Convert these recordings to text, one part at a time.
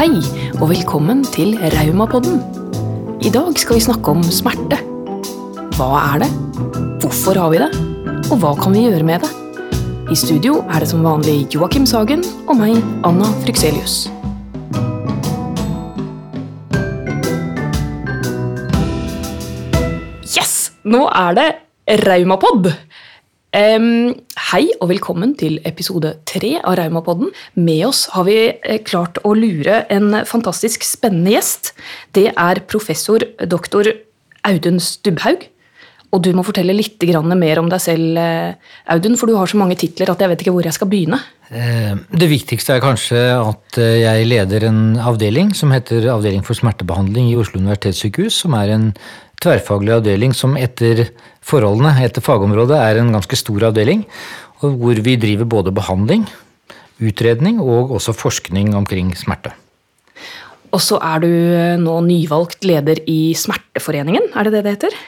Hei, og velkommen til Raumapodden. I dag skal vi snakke om smerte. Hva er det? Hvorfor har vi det? Og hva kan vi gjøre med det? I studio er det som vanlig Joakim Sagen og meg, Anna Frykselius. Yes! Nå er det Raumapod. Em, hei og velkommen til episode tre av Raumapodden. Med oss har vi eh, klart å lure en fantastisk spennende gjest. Det er professor doktor Audun Stubhaug. Og du må fortelle litt mer om deg selv, eh, Audun, for du har så mange titler at jeg vet ikke hvor jeg skal begynne. Eh, Det viktigste er kanskje at jeg leder en avdeling som heter Avdeling for smertebehandling i Oslo universitetssykehus, som er en tverrfaglig avdeling som etter forholdene, etter fagområdet, er en ganske stor avdeling, og hvor vi driver både behandling, utredning og også forskning omkring smerte. Og så er du eh, nå nyvalgt leder i Smerteforeningen, er det det det heter?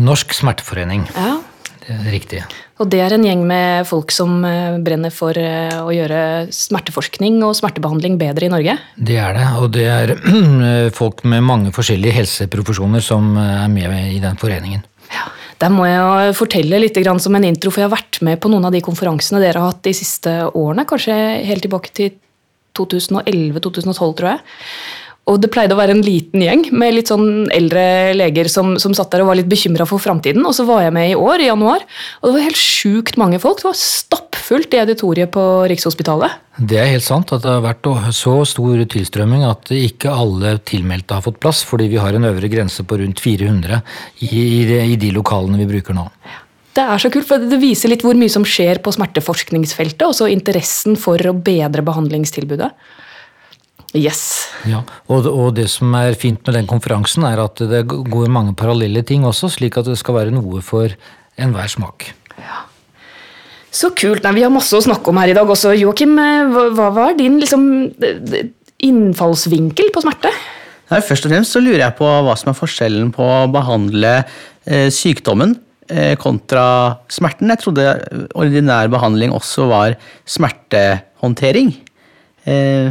Norsk smerteforening, Ja. Det er riktig. Og det er en gjeng med folk som eh, brenner for eh, å gjøre smerteforskning og smertebehandling bedre i Norge. Det er det, og det er folk med mange forskjellige helseprofesjoner som er med i den foreningen. Ja, Der må jeg jo fortelle litt som en intro, for jeg har vært med på noen av de konferansene dere har hatt de siste årene. Kanskje helt tilbake til 2011-2012, tror jeg. Og det pleide å være en liten gjeng med litt sånn eldre leger som, som satt der og var litt bekymra for framtiden. Og så var jeg med i år, i januar, og det var helt sjukt mange folk. Det var stappfullt i auditoriet på Rikshospitalet. Det er helt sant at det har vært så stor tilstrømming at ikke alle tilmeldte har fått plass, fordi vi har en øvre grense på rundt 400 i, i, i de lokalene vi bruker nå. Det er så kult, for det viser litt hvor mye som skjer på smerteforskningsfeltet, og så interessen for å bedre behandlingstilbudet. Yes. Ja, og, og det som er fint med den konferansen, er at det går mange parallelle ting også, slik at det skal være noe for enhver smak. Ja. Så kult. Nei, vi har masse å snakke om her i dag også. Joakim, eh, hva, var din liksom, innfallsvinkel på smerte? Nei, først og fremst så lurer jeg på hva som er forskjellen på å behandle eh, sykdommen eh, kontra smerten. Jeg trodde ordinær behandling også var smertehåndtering. Eh,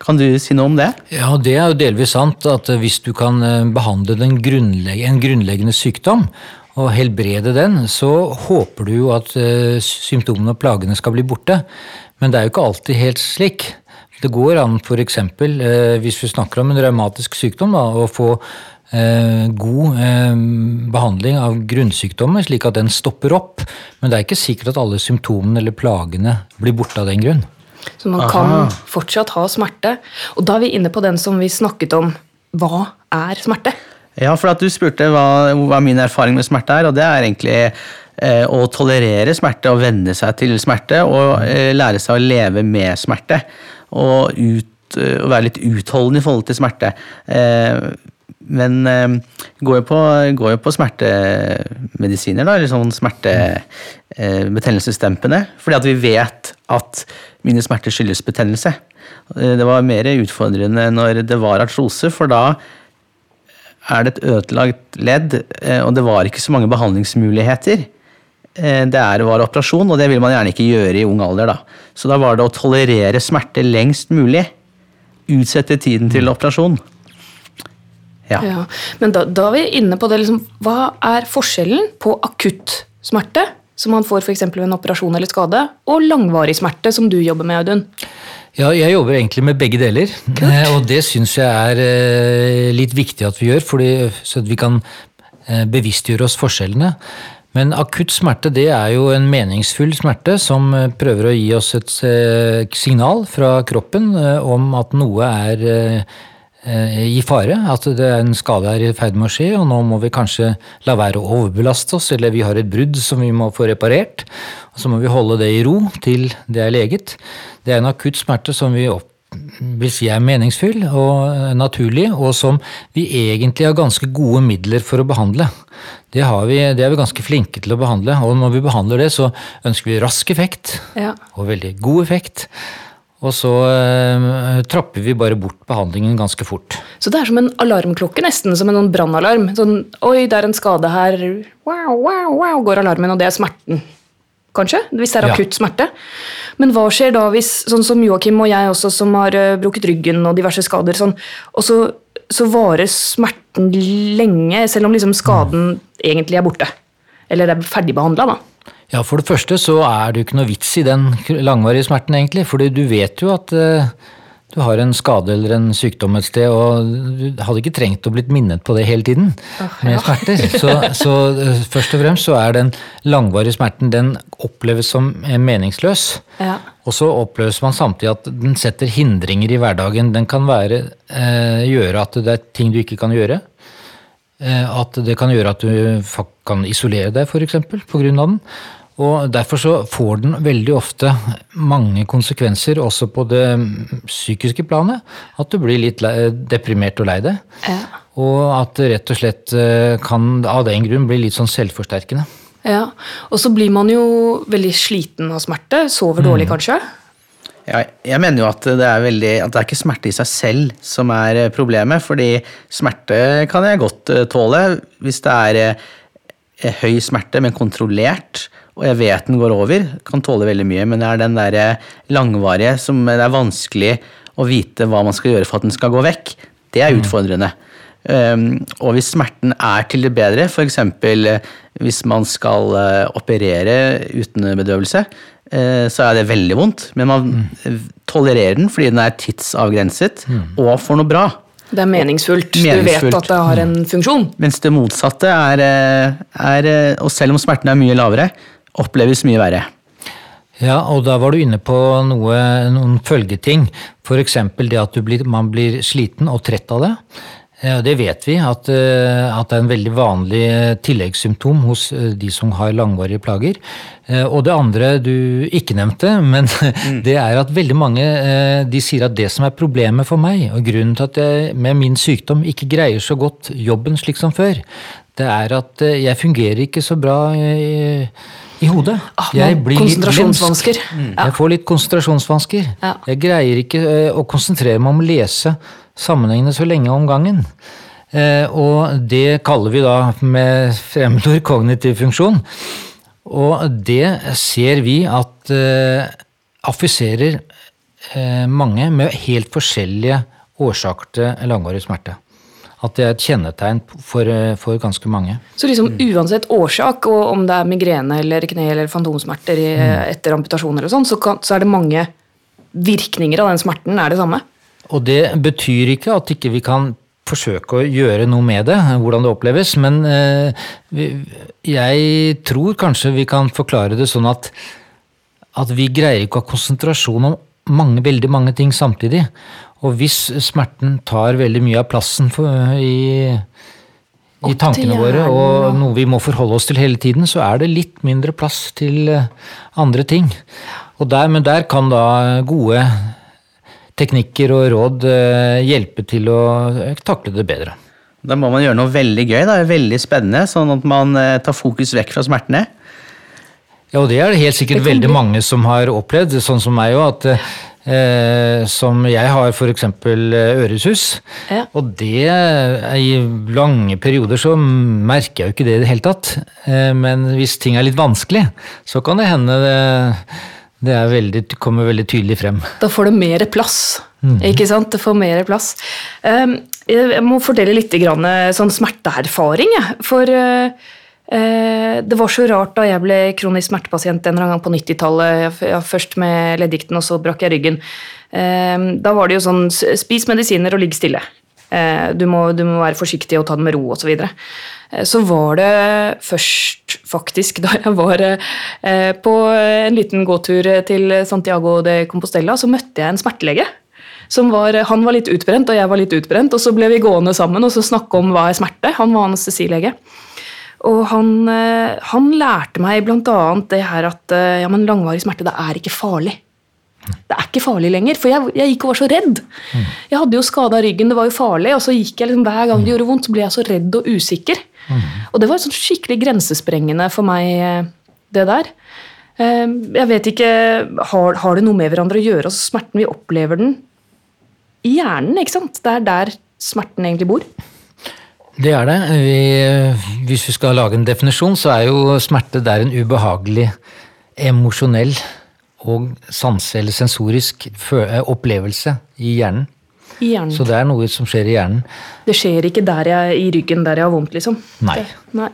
kan du si noe om det? Ja, det er jo delvis sant at hvis du kan eh, behandle grunnlegg en grunnleggende sykdom og helbrede den, så håper du jo at eh, symptomene og plagene skal bli borte. Men det er jo ikke alltid helt slik. Det går an f.eks. Eh, hvis vi snakker om en revmatisk sykdom, da, å få god eh, behandling av grunnsykdommer, slik at den stopper opp. Men det er ikke sikkert at alle symptomene eller plagene blir borte av den grunn. Så man Aha. kan fortsatt ha smerte. Og da er vi inne på den som vi snakket om. Hva er smerte? Ja, for at du spurte hva, hva min erfaring med smerte er, og det er egentlig eh, å tolerere smerte og venne seg til smerte og eh, lære seg å leve med smerte. Og, ut, eh, være litt utholdende i forhold til smerte. Eh, men eh, går jo på, går jo på smertemedisiner, da, eller sånn smertebetennelsesdempende. fordi at vi vet at mine smerter skyldes betennelse. Eh, Det var mer utfordrende når det var artrose, for da er det et ødelagt ledd, eh, og det var ikke så mange behandlingsmuligheter. Eh, Det er, var operasjon, og det vil man gjerne ikke gjøre i ung alder. da. Så da var det å tolerere smerte lengst mulig. Utsette tiden til operasjon. Ja. Ja. Men da, da er vi inne på det liksom, Hva er forskjellen på akutt smerte, som man får f.eks. ved en operasjon eller skade, og langvarig smerte, som du jobber med, Audun? Ja, jeg jobber egentlig med begge deler. Kult. Og det syns jeg er eh, litt viktig at vi gjør, fordi, så at vi kan eh, bevisstgjøre oss forskjellene. Men akutt smerte det er jo en meningsfull smerte som eh, prøver å gi oss et eh, signal fra kroppen eh, om at noe er eh, eh, i fare, at det er en skade er i ferd med å skje, og nå må vi kanskje la være å overbelaste oss, eller vi har et brudd som vi må få reparert. Og så må vi holde det i ro til det er leget. Det er en akutt smerte som vi opp, vil si er meningsfull og eh, naturlig, og som vi egentlig har ganske gode midler for å behandle. Det, har vi, det er vi ganske flinke til å behandle, og når vi behandler det, så ønsker vi rask effekt Ja. og veldig god effekt. Og så eh, trapper vi bare bort behandlingen ganske fort. Så det er som en alarmklokke, nesten som en sånn brannalarm. Sånn, Oi, det er en skade her. Wow, wow, wow, går alarmen, og det er smerten. kanskje, hvis det er Ja. akutt smerte. Men hva skjer da hvis, sånn som Joakim og jeg også, som har eh, brukket ryggen og diverse skader, sånn, og så, så varer smerten lenge, selv om liksom skaden egentlig er borte? Eller er ferdigbehandla, da. Ja, For det første så er det jo ikke noe vits i den langvarige smerten, egentlig. fordi du vet jo at eh, du har en skade eller en sykdom et sted, og du hadde ikke trengt å blitt minnet på det hele tiden med smerter. Så, så eh, først og fremst så er den langvarige smerten den oppleves som eh, meningsløs. Ja. Og så oppleves man samtidig at den setter hindringer i hverdagen. Den kan være, eh, gjøre at det er ting du ikke kan gjøre. Eh, At det kan gjøre at du kan isolere deg, f.eks., pga. den. Og Derfor så får den veldig ofte mange konsekvenser, også på det mm, psykiske planet. At du blir litt deprimert og lei deg. Ja. Og at det rett og slett eh, kan av den grunn bli litt sånn selvforsterkende. Ja, Og så blir man jo veldig sliten av smerte. Sover dårlig, kanskje. Ja, jeg mener jo at det, er veldig, at det er ikke smerte i seg selv som er eh, problemet. Fordi smerte kan jeg godt eh, tåle hvis det er høy smerte, men kontrollert. Og jeg vet den går over. Kan tåle veldig mye. Men det er den der eh, langvarige som det er vanskelig å vite hva man skal gjøre for at den skal gå vekk. Det er utfordrende. Um, og hvis smerten er til det bedre, f.eks. hvis man skal eh, operere uten bedøvelse, eh, så er det veldig vondt. Men man mm. tolererer den fordi den er tidsavgrenset og får noe bra. Det er meningsfullt. Du vet at det har en funksjon. Mens det motsatte er, eh, er eh, Og selv om smerten er mye lavere, oppleves mye verre. Ja, og da var du inne på noe, noen følgeting. F.eks. det at du blir, man blir sliten og trett av det. Det vet vi at, eh, at det er en veldig vanlig tilleggssymptom hos eh, de som har langvarige plager. Eh, Og det andre du ikke nevnte, men det er at veldig mange de sier at det som er problemet for meg, og grunnen til at jeg med min sykdom ikke greier så godt jobben slik som før, det er at jeg fungerer ikke så bra i, i hodet. Ah, Jeg blir konsentrasjonsvansker. litt konsentrasjonsvansker. Mm. Ja. Jeg får litt konsentrasjonsvansker. Ja. Jeg greier ikke eh, å konsentrere meg om å lese sammenhengene så lenge om gangen. Eh, Og det kaller vi da med fremmedord kognitiv funksjon. Og det ser vi at eh, affiserer mange med helt forskjellige årsaker til langvarig smerte. At det er et kjennetegn for, eh, for ganske mange. Så liksom uansett årsak, og om det er migrene eller kne eller fantomsmerter i, etter amputasjoner og sånn, så, så er det mange virkninger av den smerten er det samme. Og det betyr ikke at ikke vi kan forsøke å gjøre noe med det, hvordan det oppleves, men eh, vi, jeg tror kanskje vi kan forklare det sånn at, at vi greier ikke å ha konsentrasjon om mange, veldig mange ting samtidig. Og hvis smerten tar veldig mye av plassen for, i, i tankene våre, og noe vi må forholde oss til hele tiden, så er det litt mindre plass til eh, andre ting. Og der, men der kan da gode teknikker og råd eh, hjelpe til å eh, takle det bedre. Da må man gjøre noe veldig gøy, da, veldig spennende, sånn at man tar fokus vekk fra smertene. Ja, og det er det helt sikkert Det veldig mange som har opplevd, sånn som meg òg, at eh, som jeg har f.eks. øresus. Ja. Og det eh, i lange perioder så merker jeg jo ikke det i det hele tatt. Eh, men hvis ting er litt vanskelig, så kan det hende det, det er veldig, kommer veldig tydelig frem. Da får det mer plass. Ikke sant? Det får mer plass. Jeg må fortelle litt grann, eh, sånn smerteerfaring. jeg. For eh, eh, det var så rart da jeg ble kronisk smertepasient en eller annen gang på 90-tallet. Først med leddgikten, og så brakk jeg ryggen. Eh, da var det jo sånn spis medisiner og ligg stille. Eh, du, må, du må være forsiktig og ta det med ro osv. Så, videre. Eh, så var det først, faktisk, da jeg var eh, på en liten gåtur til Santiago de Compostela, så møtte jeg en smertelege. Var, han var litt utbrent, og jeg var litt utbrent. Og så ble vi gående sammen og så snakke om hva er smerte. Han var anestesilege. Og han, eh, han lærte meg bl.a. det her at eh, ja, men langvarig smerte det er ikke farlig. Det er ikke farlig lenger, for jeg, jeg gikk og var så redd. Jeg hadde jo skada ryggen, det var jo farlig, og så gikk jeg liksom hver gang det gjorde vondt, så ble jeg så redd og usikker. Og det var sånn skikkelig grensesprengende for meg, eh, det der. Jeg vet ikke, har, har det noe med hverandre å gjøre, altså smerten vi opplever den i hjernen, ikke sant? Det er der smerten egentlig bor. Det er det. Vi, hvis vi skal lage en definisjon, så er jo smerte det er en ubehagelig emosjonell og sanse- eller sensorisk eh, opplevelse i hjernen. I hjernen. Så det er noe som skjer i hjernen. Det skjer ikke der jeg, i ryggen der jeg har vondt, liksom? Nei. Det, nei.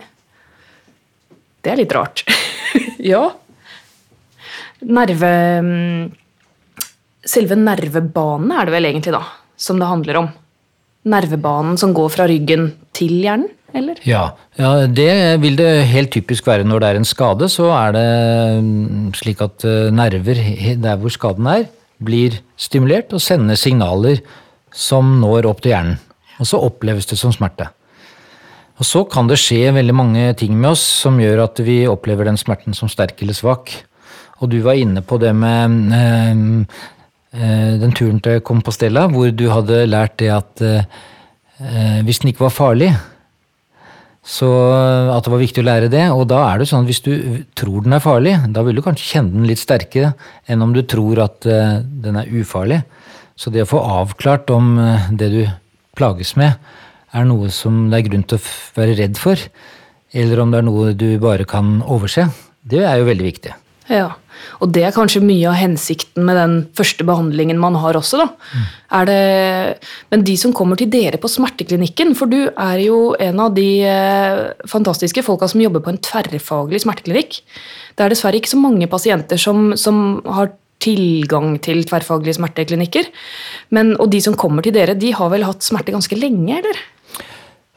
det er litt rart. ja. Nerve mm, Selve nervebanen er det vel egentlig, da, som det handler om. Nervebanen som går fra ryggen til hjernen, eller? Ja, ja, det vil det helt typisk være når det er en skade. Så er det mm, slik at eh, nerver der hvor skaden er, blir stimulert og sender signaler som når opp til hjernen. Og så oppleves det som smerte. Og så kan det skje veldig mange ting med oss som gjør at vi opplever den smerten som sterk eller svak. Og du var inne på det med øh, øh, den turen til Compostela, hvor du hadde lært det at eh, eh, hvis den ikke var farlig, så at det var viktig å lære det. Og da er det sånn at hvis du tror den er farlig, da vil du kanskje kjenne den litt sterkere enn om du tror at eh, den er ufarlig. Så det å få avklart om eh, det du plages med, er noe som det er grunn til å være redd for, eller om det er noe du bare kan overse, det er jo veldig viktig. Ja, og det er kanskje mye av hensikten med den første behandlingen man har også, da. Er det, men de som kommer til dere på smerteklinikken, for du er jo en av de eh, fantastiske folka som jobber på en tverrfaglig smerteklinikk. Det er dessverre ikke så mange pasienter som, som har tilgang til tverrfaglige smerteklinikker. Men, og de som kommer til dere, de har vel hatt smerte ganske lenge, eller?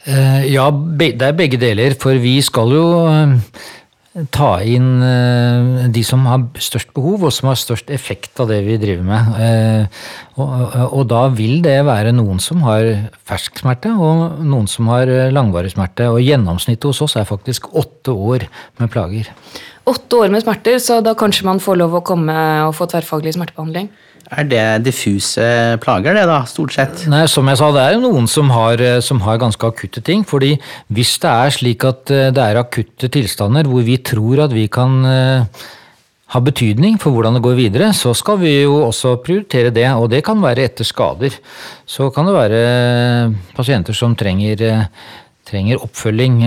Eh, Ja, det er begge deler, for vi skal jo eh, ta inn eh, de som har størst behov, og som har størst effekt av det vi driver med. Eh, Og, da vil det være noen som har fersk smerte, og noen som har eh, langvarig smerte. Og gjennomsnittet hos oss er faktisk åtte år med plager. Åtte år med smerter, så da kanskje man får lov å komme og få tverrfaglig smertebehandling. Er det diffuse plager, det, da, stort sett? Nei, som jeg sa, det er jo noen som har, eh, som har ganske akutte ting. fordi hvis det er slik at eh, det er akutte tilstander hvor vi tror at vi kan eh, ha betydning for hvordan det går videre, så skal vi jo også prioritere det. Og det kan være etter skader. Så kan det være pasienter som trenger, trenger oppfølging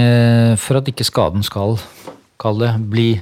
for at ikke skaden skal, det, bli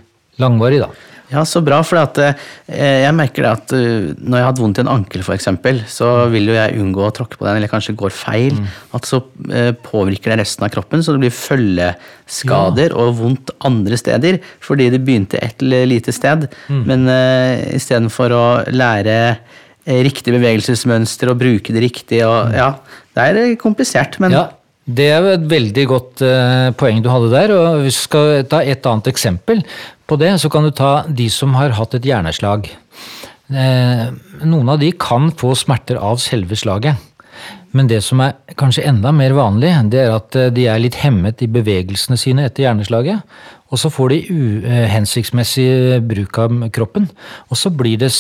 langvarig, da. Ja, så bra, for at, eh, jeg merker at uh, når jeg har hatt vondt i en ankel, eksempel, så vil jo jeg unngå å tråkke på den, eller kanskje går feil. At så eh, påvirker det resten av kroppen, så det blir følgeskader og vondt andre steder. Fordi det begynte et lite sted. Men eh, istedenfor å lære eh, riktig bevegelsesmønster og bruke det riktig og Ja, det er eh, komplisert, men Ja, det er et veldig godt eh, poeng du hadde der. og Hvis vi skal ta et annet eksempel på det, så kan du ta de som har hatt et hjerneslag. Eh, noen av de kan få smerter av selve slaget. Men det som er kanskje enda mer vanlig, det er at eh, de er litt hemmet i bevegelsene sine etter hjerneslaget. Og så får de uhensiktsmessig bruk av kroppen. Og så blir det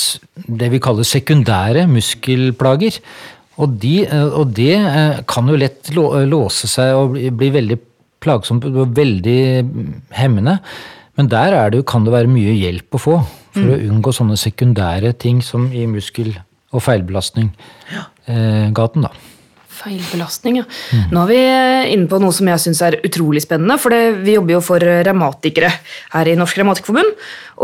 det vi kaller sekundære muskelplager. Og, de, eh, og det eh, kan jo lett låse seg og bli, veldig plagsomt og veldig mm, hemmende. Men der er det, kan det være mye hjelp å få for å unngå sånne sekundære ting som i muskel- og feilbelastning-gaten. da. Feilbelastning, Mm. Nå er vi eh, inne på noe som jeg syns er utrolig spennende. For det, vi jobber jo for revmatikere her i Norsk Revmatikerforbund.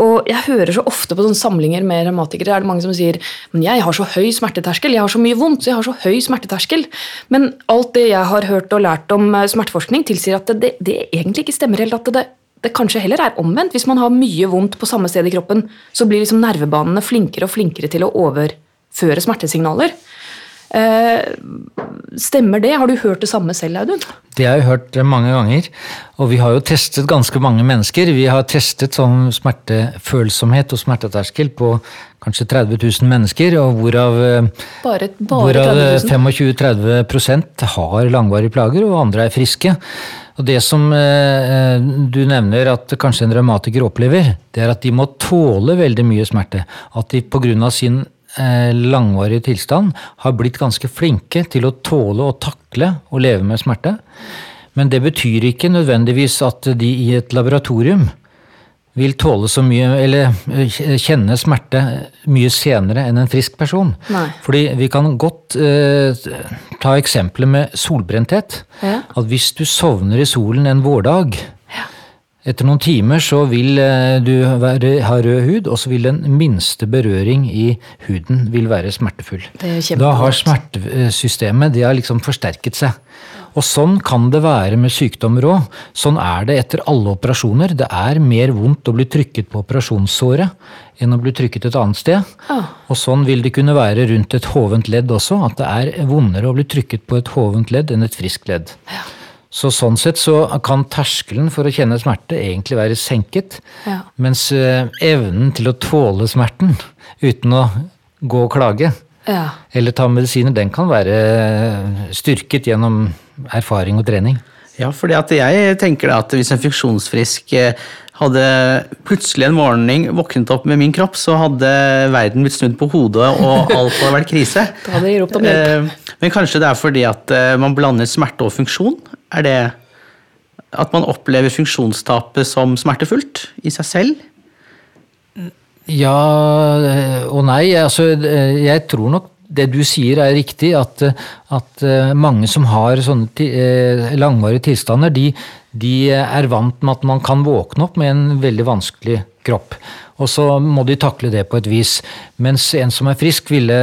Og jeg hører så ofte på sånne samlinger med revmatikere er det mange som sier men jeg har så høy smerteterskel, jeg har så mye vondt, så jeg har så høy smerteterskel. Men alt det jeg har hørt og lært om eh, smerteforskning, tilsier at det, det egentlig ikke stemmer helt. at det, det kanskje heller er omvendt. Hvis man har mye vondt på samme sted i kroppen, så blir liksom nervebanene flinkere og flinkere til å overføre smertesignaler. Eh, stemmer det? Har du hørt det samme selv, Audun? Det har jeg hørt mange ganger. Og vi har jo testet ganske mange mennesker. Vi har testet sånn smertefølsomhet og smerteterskel på kanskje 30 000 mennesker, og hvorav, eh, Bare, bare hvorav 25-30% har langvarige plager, og andre er friske. Og det som eh, du nevner at kanskje en revmatiker opplever, det er at de må tåle veldig mye smerte. At de pga. sin eh, langvarige tilstand har blitt ganske flinke til å tåle og takle å leve med smerte. Men det betyr ikke nødvendigvis at de i et laboratorium vil tåle så mye, eller eh, kjenne smerte mye senere enn en frisk person. Nei. Fordi vi kan godt eh, ta eksempelet med solbrenthet. Ja. At hvis du sovner i solen en vårdag, Etter noen timer så vil eh, du være, ha rød hud, og så vil den minste berøring i huden vil være smertefull. Er da har smertesystemet det har liksom forsterket seg. Og sånn kan det være med sykdommer òg. Sånn er det etter alle operasjoner. Det er mer vondt å bli trykket på operasjonssåret enn å bli trykket et annet sted. Oh. Og sånn vil det kunne være rundt et hovent ledd også, at det er vondere å bli trykket på et hovent ledd enn et friskt ledd. Så sånn sett så kan terskelen for å kjenne smerte egentlig være senket, Ja. mens eh, evnen til å tåle smerten uten å gå og klage, Ja. eller ta medisiner, den kan være styrket gjennom erfaring og trening. Ja, for jeg tenker at hvis en funksjonsfrisk eh, hadde plutselig en morgen våknet opp med min kropp, så hadde verden blitt snudd på hodet, og alt hadde vært krise. Da hadde de ropt om hjelp. Eh, Men kanskje det er fordi at man blander smerte og funksjon? Er det at man opplever funksjonstapet som smertefullt i seg selv? Ja eh, og nei. Altså, eh, jeg tror nok det du sier er riktig, at, at eh, mange som har sånne eh, langvarige tilstander, de, de er vant med at man kan våkne opp med en veldig vanskelig kropp. Og så må de takle det på et vis. Mens en som er frisk, ville,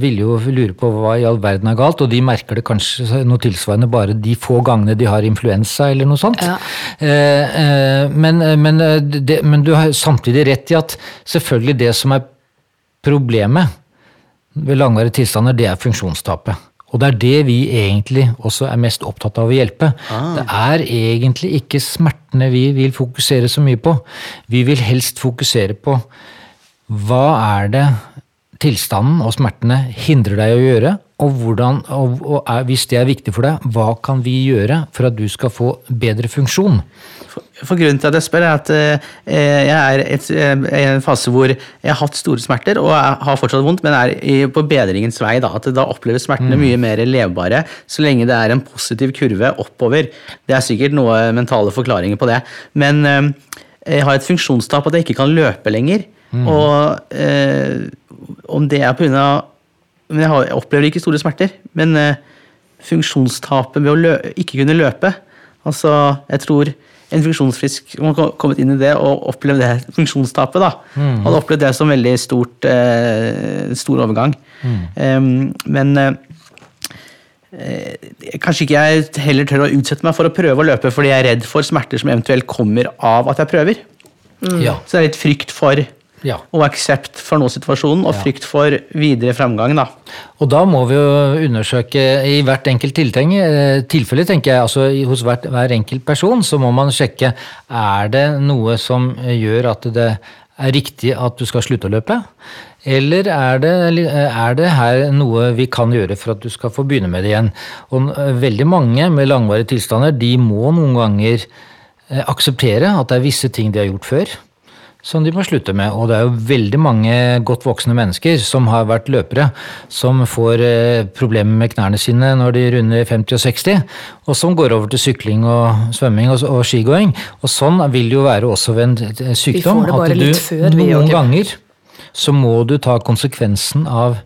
ville jo lure på hva i all verden er galt, og de merker det kanskje noe tilsvarende bare de få gangene de har influensa eller noe sånt. Ja. Eh, eh, men, men, det, men du har samtidig rett i at selvfølgelig det som er problemet ved langvarige tilstander, det er funksjonstapet. Og det er det vi egentlig også er mest opptatt av å hjelpe. Det er egentlig ikke smertene vi vil fokusere så mye på. Vi vil helst fokusere på hva er det tilstanden og smertene hindrer deg å gjøre, og, hvordan, og, og er, hvis det er viktig for deg, hva kan vi gjøre for at du skal få bedre funksjon? For, grunnen til at jeg spør, er at eh, jeg er et, eh, i en fase hvor jeg har hatt store smerter, og har fortsatt vondt, men er i, på bedringens vei. Da, at da oppleves smertene mye mer levbare så lenge det er en positiv kurve oppover. Det er sikkert noe mentale forklaringer på det. Men eh, jeg har et funksjonstap at jeg ikke kan løpe lenger. Og eh, om det er pga. Men jeg, har, jeg opplever ikke store smerter. Men eh, funksjonstapet ved å lø ikke kunne løpe Altså, jeg tror en funksjonsfrisk man har kommet inn i det og opplevd det funksjonstapet, da, hadde opplevd det som veldig stort, eh, stor overgang. Em, men eh, eh, kanskje ikke jeg heller tør å utsette meg for å prøve å løpe fordi jeg er redd for smerter som eventuelt kommer av at jeg prøver. Ja. Så det er litt frykt for ja. og aksept for nå-situasjonen, og frykt for videre framgang. da. Og da må vi jo undersøke i hvert enkelt eh, tilfelle, tenker jeg, altså hos hvert, hver enkelt person, så må man sjekke er det noe som gjør at det er riktig at du skal slutte å løpe? Eller er det, er det her noe vi kan gjøre for at du skal få begynne med det igjen? Og eh, veldig mange med langvarige tilstander de må noen ganger eh, akseptere at det er visse ting de har gjort før som de må slutte med. Og det er jo veldig mange godt voksne mennesker som har vært løpere, som får eh, problemer med knærne sine når de runder 50 og 60, og som går over til sykling og svømming og, og skigåing. Og sånn vil det jo være også ved en eh, sykdom. at du før, noen ganger så må du ta konsekvensen av,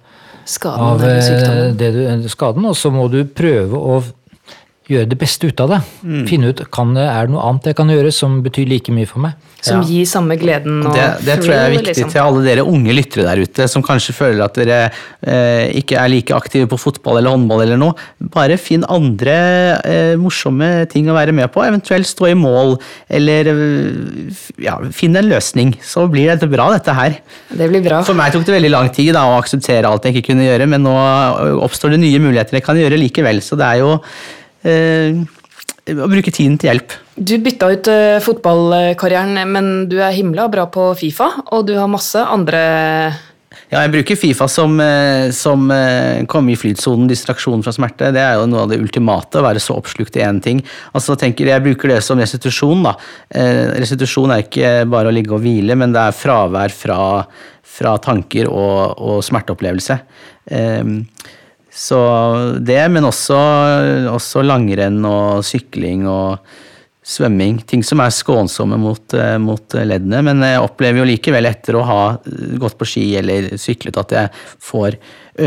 Skaden av eh, det du, skaden, og så må du prøve å gjøre det beste ut av det. Mm. Finne ut kan det, er det noe annet jeg kan gjøre som betyr like mye for meg. Som Ja. gir samme gleden og Det, det tror jeg er viktig liksom. til alle dere unge lyttere der ute som kanskje føler at dere eh, ikke er like aktive på fotball eller håndball eller noe. Bare finn andre eh, morsomme ting å være med på. Eventuelt stå i mål, eller eh, ja, finn en løsning. Så blir dette bra, dette her. Det blir bra. For meg tok det veldig lang tid da, å akseptere alt jeg ikke kunne gjøre, men nå oppstår det nye muligheter jeg kan gjøre likevel. Så det er jo eh, å bruke tiden til hjelp. Du bytta ut eh, fotballkarrieren, men du er himla bra på Fifa, og du har masse andre Ja, jeg bruker Fifa som, eh, som eh, komme i flytsonen, distraksjon fra smerte. Det er jo noe av det ultimate, å være så oppslukt i én ting. Altså, tenker Jeg bruker det som restitusjon. da. Eh, restitusjon er ikke bare å ligge og hvile, men det er fravær fra, fra tanker og, og smerteopplevelse. Eh, så det, men også, også langrenn og sykling og svømming. Ting som er skånsomme mot, eh, mot leddene. Men jeg opplever jo likevel etter å ha gått på ski eller syklet at jeg får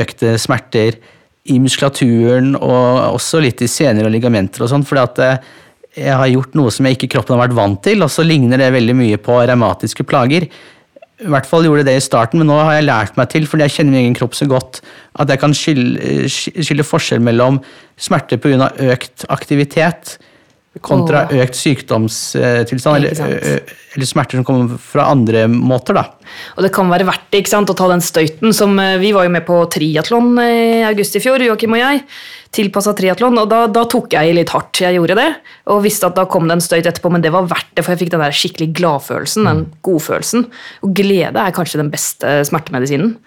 økte smerter i muskulaturen og også litt i sener og ligamenter og sånn. fordi at eh, jeg har gjort noe som jeg ikke kroppen har vært vant til, og så ligner det veldig mye på revmatiske plager. I hvert fall gjorde det i starten, men nå har jeg lært meg til, fordi jeg kjenner min egen kropp så godt, at jeg kan skille, skille forskjell mellom smerte pga. økt aktivitet kontra Åh. økt sykdomstilstand, eller, eller smerter som kommer fra andre måter. da. Og det kan være verdt det ikke sant, å ta den støyten som Vi var jo med på triatlon i august i fjor, Joakim og jeg. Tilpassa triatlon, og da, da tok jeg i litt hardt. Jeg gjorde det, og visste at da kom det en støyt etterpå, men det var verdt det, for jeg fikk den der skikkelig gladfølelsen, den godfølelsen. Og glede er kanskje den beste smertemedisinen.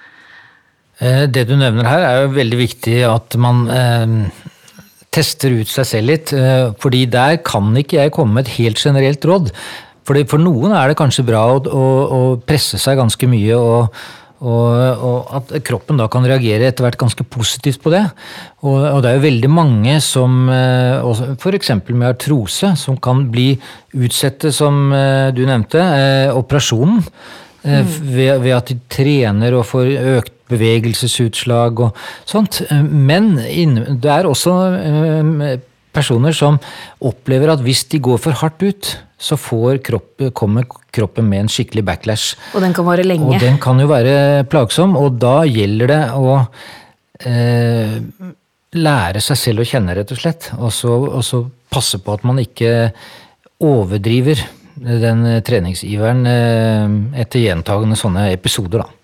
Eh, Det du nevner her, er jo veldig viktig at man eh, tester ut seg selv litt. Eh, fordi der kan ikke jeg komme med et helt generelt råd. Fordi for noen er det kanskje bra å, å, å presse seg ganske mye, og, og, og at kroppen da kan reagere etter hvert ganske positivt på det. Og, og det er jo veldig mange som, f.eks. med artrose, som kan bli utsette, som eh, du nevnte, eh, operasjonen. Eh, Ved, ved at de trener og får økt bevegelsesutslag og sånt. Eh, Men det er også eh, personer som opplever at hvis de går for hardt ut, så får kropp, kommer kroppen med en skikkelig backlash. Og den kan vare lenge. Og den kan jo være plagsom, og da gjelder det å eh, lære seg selv å kjenne, rett og slett. Og så, og så passe på at man ikke overdriver den treningsiveren eh, etter gjentagende sånne episoder, da.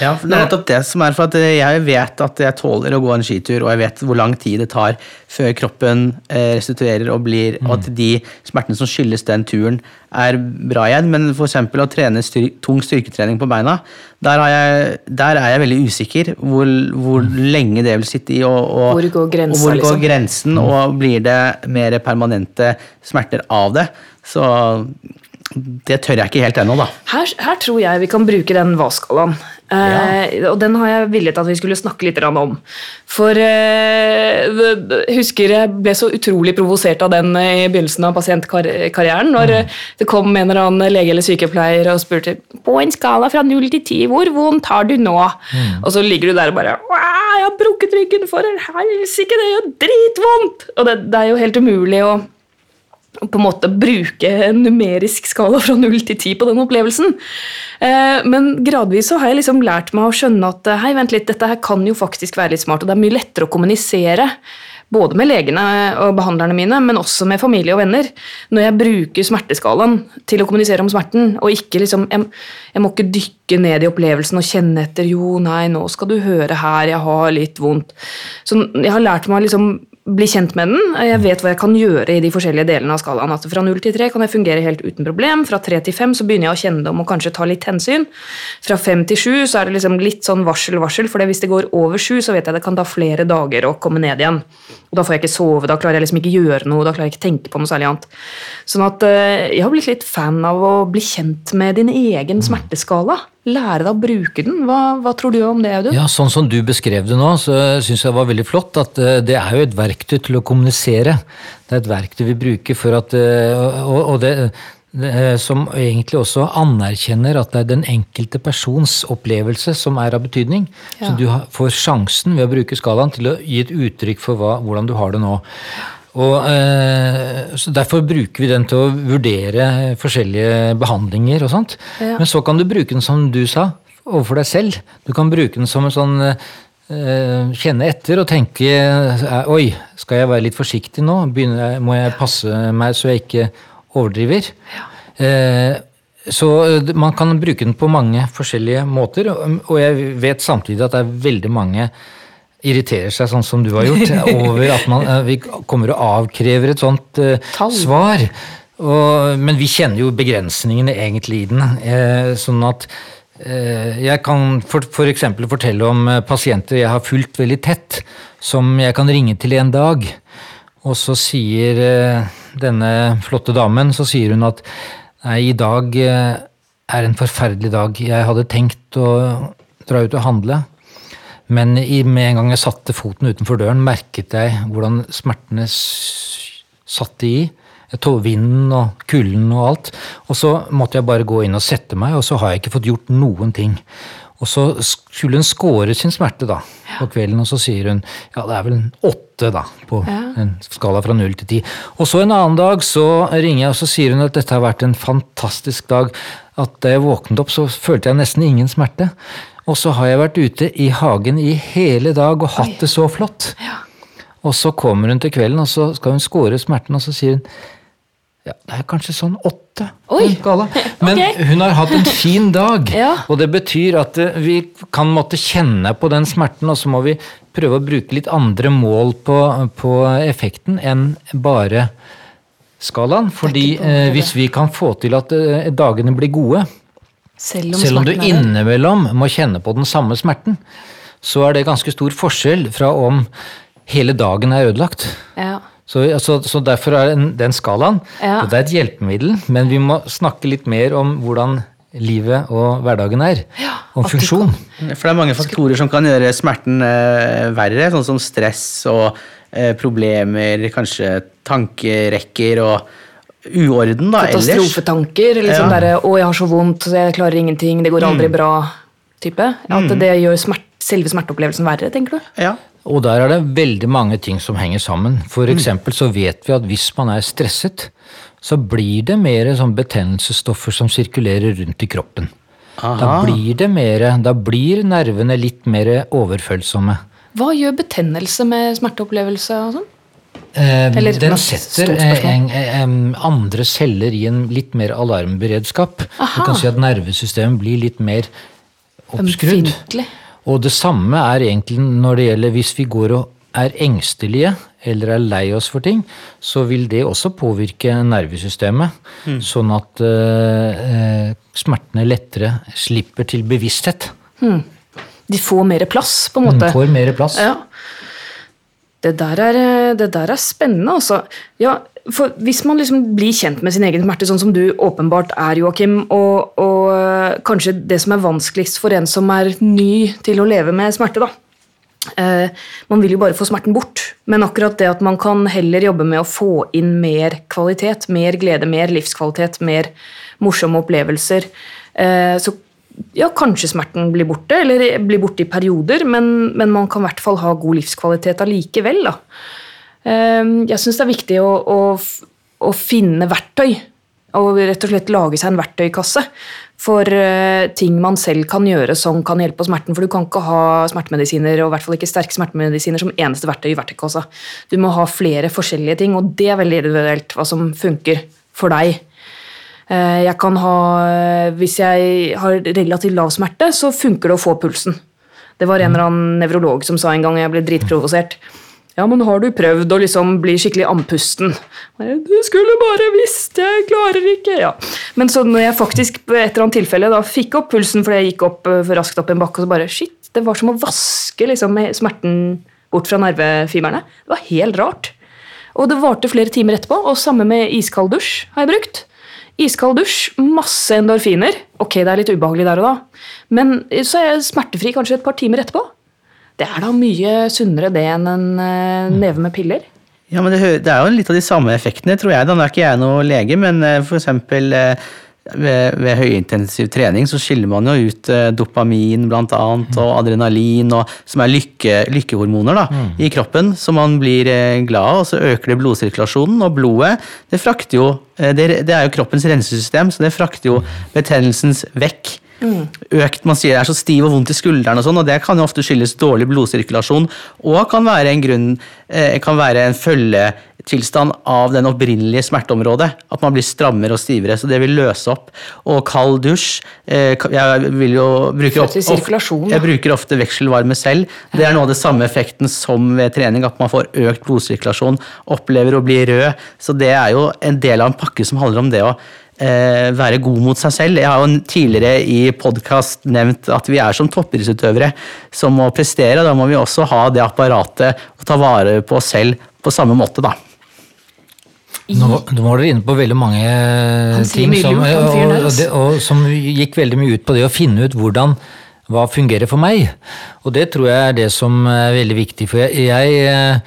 Ja, for det er nettopp det som er for at jeg vet at jeg tåler å gå en skitur, og jeg vet hvor lang tid det tar før kroppen eh, restituerer og blir, og at de smertene som skyldes den turen, er bra igjen. Men for eksempel å trene styr tung styrketrening på beina, der, har jeg, der er jeg veldig usikker hvor, hvor lenge det vil sitte i. Og, og, Hvor går grensen, og hvor går liksom? grensen, og blir det mer permanente smerter av det. Så det tør jeg ikke helt ennå, da. Her, her tror jeg vi kan bruke den hva-skalaen. Eh, og den har jeg villet at vi skulle snakke litt om. For uh, husker jeg ble så utrolig provosert av den i begynnelsen av pasientkarrieren. Når mm. det kom en eller annen lege eller sykepleier og spurte på en skala fra 0 til 10, hvor vondt har du nå? Og så ligger du der og bare Jeg har brukket ryggen for en helsike, det gjør dritvondt! Og det, det er jo helt umulig å på en måte bruke en numerisk skala fra 0 til 10 på den opplevelsen. Eh, Men gradvis så har jeg liksom lært meg å skjønne at eh, hei, vent litt, dette her kan jo faktisk være litt smart, og det er mye lettere å kommunisere. Både med legene og behandlerne mine, men også med familie og venner. Når jeg bruker smerteskalaen til å kommunisere om smerten, og ikke liksom Jeg, jeg må ikke dykke ned i opplevelsen og kjenne etter Jo, nei, nå skal du høre her, jeg har litt vondt. Så jeg har lært meg å liksom bli kjent med den. Jeg vet hva jeg kan gjøre i de forskjellige delene av skalaen. At fra 0 til 3 kan jeg fungere helt uten problem. Fra 3 til 5 så begynner jeg å kjenne det og kanskje ta litt hensyn. Fra 5 til 7 så er det liksom litt sånn varsel-varsel, for hvis det går over 7, så vet jeg det kan ta flere dager å komme ned igjen. Og da får jeg ikke sove, da klarer jeg liksom ikke gjøre noe, da klarer jeg ikke tenke på noe særlig annet. Sånn at eh, jeg har blitt litt fan av å bli kjent med din egen smerteskala. Lære deg å bruke den. Hva, hva tror du om det, Audun? Ja, Sånn som du beskrev det nå, så syns jeg var veldig flott at eh, det er jo et verktøy til å kommunisere. Det er et verktøy vi bruker for at eh, Og, og det, eh, som egentlig også anerkjenner at det er den enkelte persons opplevelse som er av betydning. Så du får sjansen ved å bruke skalaen til å gi et uttrykk for hva, hvordan du har det nå. Og, eh, så Derfor bruker vi den til å vurdere forskjellige behandlinger og sånt. Ja. Men så kan du bruke den som du sa, overfor deg selv. Du kan bruke den som en sånn eh, Kjenne etter og tenke eh, Oi, skal jeg være litt forsiktig nå? Begynner må jeg passe meg så jeg ikke overdriver? Eh, så man kan bruke den på mange forskjellige måter, og jeg vet samtidig at det er veldig mange irriterer seg sånn som du har gjort, over at man, eh, vi kommer og avkrever et sånt Tall. svar. Og, men vi kjenner jo begrensningene egentlig i den. Eh, sånn at eh, jeg kan for, for eksempel fortelle om pasienter jeg har fulgt veldig tett, som jeg kan ringe til en dag. Og så sier eh, denne flotte damen så sier hun at nei, i dag er en forferdelig dag. Jeg hadde tenkt å dra ut og handle. Men i, med en gang jeg satte foten utenfor døren, merket jeg hvordan smertene satte i. Vinden og kulden og alt. Og så måtte jeg bare gå inn og sette meg, og så har jeg ikke fått gjort noen ting. Og så skulle hun score sin smerte da, på kvelden, og så sier hun ja, det er vel en åtte da, på en skala fra null til ti. Og så en annen dag så ringer jeg, og så sier hun at dette har vært en fantastisk dag. At da jeg våknet opp, så følte jeg nesten ingen smerte. Og så har jeg vært ute i hagen i hele dag og hatt det så flott. Og så kommer hun til kvelden, og så skal hun score smerten, og så sier hun ja, det er kanskje sånn åtte. Oi. Men hun har hatt en fin dag. Ja. Og det betyr at eh, vi kan måtte kjenne på den smerten, og så må vi prøve å bruke litt andre mål på, på effekten enn bare skalaen. Fordi eh, hvis vi kan få til at eh, dagene blir gode, Selv om, selv om du innimellom må kjenne på den samme smerten, så er det ganske stor forskjell fra om hele dagen er ødelagt. Ja. Så, altså, så derfor er den, den skalaen Ja. det er et hjelpemiddel, men vi må snakke litt mer om hvordan livet og hverdagen er. om at du funksjon. For det er mange faktorer som kan gjøre smerten eh, verre, sånn som stress og eh, problemer, kanskje tankerekker og uorden da, ellers. Katastrofetanker. Liksom Ja. derre 'Å, jeg har så vondt, jeg klarer ingenting, det går aldri Mm. bra'-type. At det gjør smert, selve smerteopplevelsen verre, tenker du? Ja. Og der er det veldig mange ting som henger sammen. For Mm. eksempel så vet vi at hvis man er stresset, så blir det mer sånn betennelsesstoffer som sirkulerer rundt i kroppen. Da blir det mer, da blir nervene litt mer overfølsomme. Hva gjør betennelse med smerteopplevelse og sånn? Eh, Eller den setter eh, en, en, andre celler i en litt mer alarmberedskap. Du kan si at nervesystemet blir litt mer oppskrudd. Ømfintlig. Og det samme er egentlig når det gjelder hvis vi går og er engstelige eller er lei oss for ting, så vil det også påvirke nervesystemet. Sånn at eh, eh, smertene lettere slipper til bevissthet. De får mer plass, på en måte. De Får mer plass. Ja. Det der er, eh, det der er spennende, altså. Ja, for hvis man liksom blir kjent med sin egen smerte, sånn som du åpenbart er, Joakim, og, og eh, kanskje det som er vanskeligst for en som er ny til å leve med smerte, da. Eh, man vil jo bare få smerten bort, men akkurat det at man kan heller jobbe med å få inn mer kvalitet, mer glede, mer livskvalitet, mer morsomme opplevelser, eh, så ja, kanskje smerten blir borte, eller blir borte i perioder, men, men man kan i hvert fall ha god livskvalitet allikevel. Da. Eh, Jeg syns det er viktig å, å, å finne verktøy, og rett og slett lage seg en verktøykasse for eh, ting man selv kan gjøre som kan hjelpe på smerten. For du kan ikke ha smertemedisiner, og i hvert fall ikke sterke smertemedisiner, som eneste verktøy i verktøykassa. Du må ha flere forskjellige ting, og det er veldig individuelt hva som funker for deg. Eh, Jeg kan ha, Hvis jeg har relativt lav smerte, så funker det å få pulsen. Det var en eller annen nevrolog som sa en gang, jeg ble dritprovosert. Ja, men har du prøvd å liksom bli skikkelig andpusten? Du skulle bare visst, jeg klarer ikke. Ja. Men så når jeg faktisk på et eller annet tilfelle da fikk opp pulsen fordi jeg gikk opp eh, for raskt opp en bakke, og så bare shit, det var som å vaske liksom, smerten bort fra nervefiberne. Det var helt rart. Og det varte flere timer etterpå, og samme med iskald dusj har jeg brukt. Iskald dusj, masse endorfiner. Ok, det er litt ubehagelig der og da, men så er jeg smertefri kanskje et par timer etterpå. Det er da mye sunnere det enn en eh, neve med piller. Ja, men det, er jo litt av de samme effektene, tror jeg. Da er ikke jeg noe lege, men eh, for eksempel eh, ved, ved høyintensiv trening så skiller man jo ut eh, dopamin blant annet, og adrenalin, og, som er lykke, lykkehormoner da, i kroppen, så man blir eh, glad av, og så øker det blodsirkulasjonen, og blodet det frakter jo eh, det, det er jo kroppens rensesystem, så det frakter jo betennelsens vekk. Økt, man sier det er så stiv og vondt i skulderen, og sånn, og det kan jo ofte skyldes dårlig blodsirkulasjon, og kan være en grunn, eh, kan være en følgetilstand av den opprinnelige smerteområdet. At man blir strammere og stivere, så det vil løse opp. Og kald dusj eh, Jeg vil jo bruke Fører til sirkulasjon, da. Jeg bruker ofte vekselvarme selv. Det er noe av det samme effekten som ved trening, at man får økt blodsirkulasjon, opplever å bli rød. Så det er jo en del av en pakke som handler om det å eh, være god mot seg selv. Jeg har jo tidligere i podkast nevnt at vi er som toppidrettsutøvere som må prestere. Da må vi også ha det apparatet og ta vare på oss selv på samme måte, da. Nå, nå var dere inne på veldig mange ting som, der, og, og, og som gikk veldig mye ut på det å finne ut hvordan hva fungerer for meg. Og det tror jeg er det som er veldig viktig. For jeg, jeg,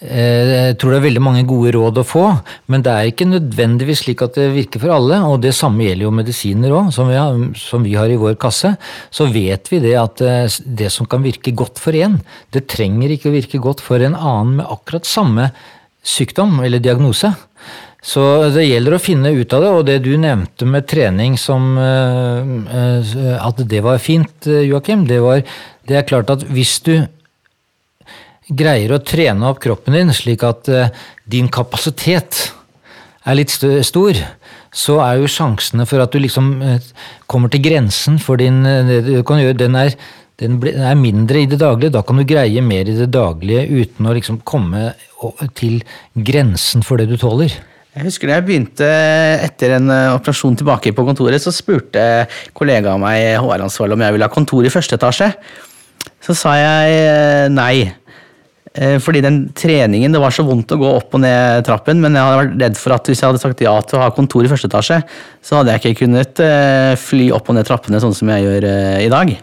jeg tror det er veldig mange gode råd å få, men det er ikke nødvendigvis slik at det virker for alle. Og det samme gjelder jo medisiner òg, som, som, vi har i vår kasse. Så vet vi det at det som kan virke godt for én, det trenger ikke å virke godt for en annen med akkurat samme sykdom eller diagnose. Så det gjelder å finne ut av det, og det du nevnte med trening som At det var fint, Joakim, det, det er klart at hvis du greier å trene opp kroppen din slik at din kapasitet er litt stor, så er jo sjansene for at du liksom kommer til grensen for din det du kan gjøre, den er, den er mindre i det daglige. Da kan du greie mer i det daglige uten å liksom komme til grensen for det du tåler. Jeg husker da jeg begynte etter en operasjon tilbake på kontoret, så spurte kollegaen av meg HR-ansvarlig om jeg ville ha kontor i første etasje. Så sa jeg nei. Eh, fordi den treningen, Det var så vondt å gå opp og ned trappen, men jeg hadde vært redd for at hvis jeg hadde sagt ja til å ha kontor i første etasje, så hadde jeg ikke kunnet eh, fly opp og ned trappene sånn som jeg gjør eh, i dag.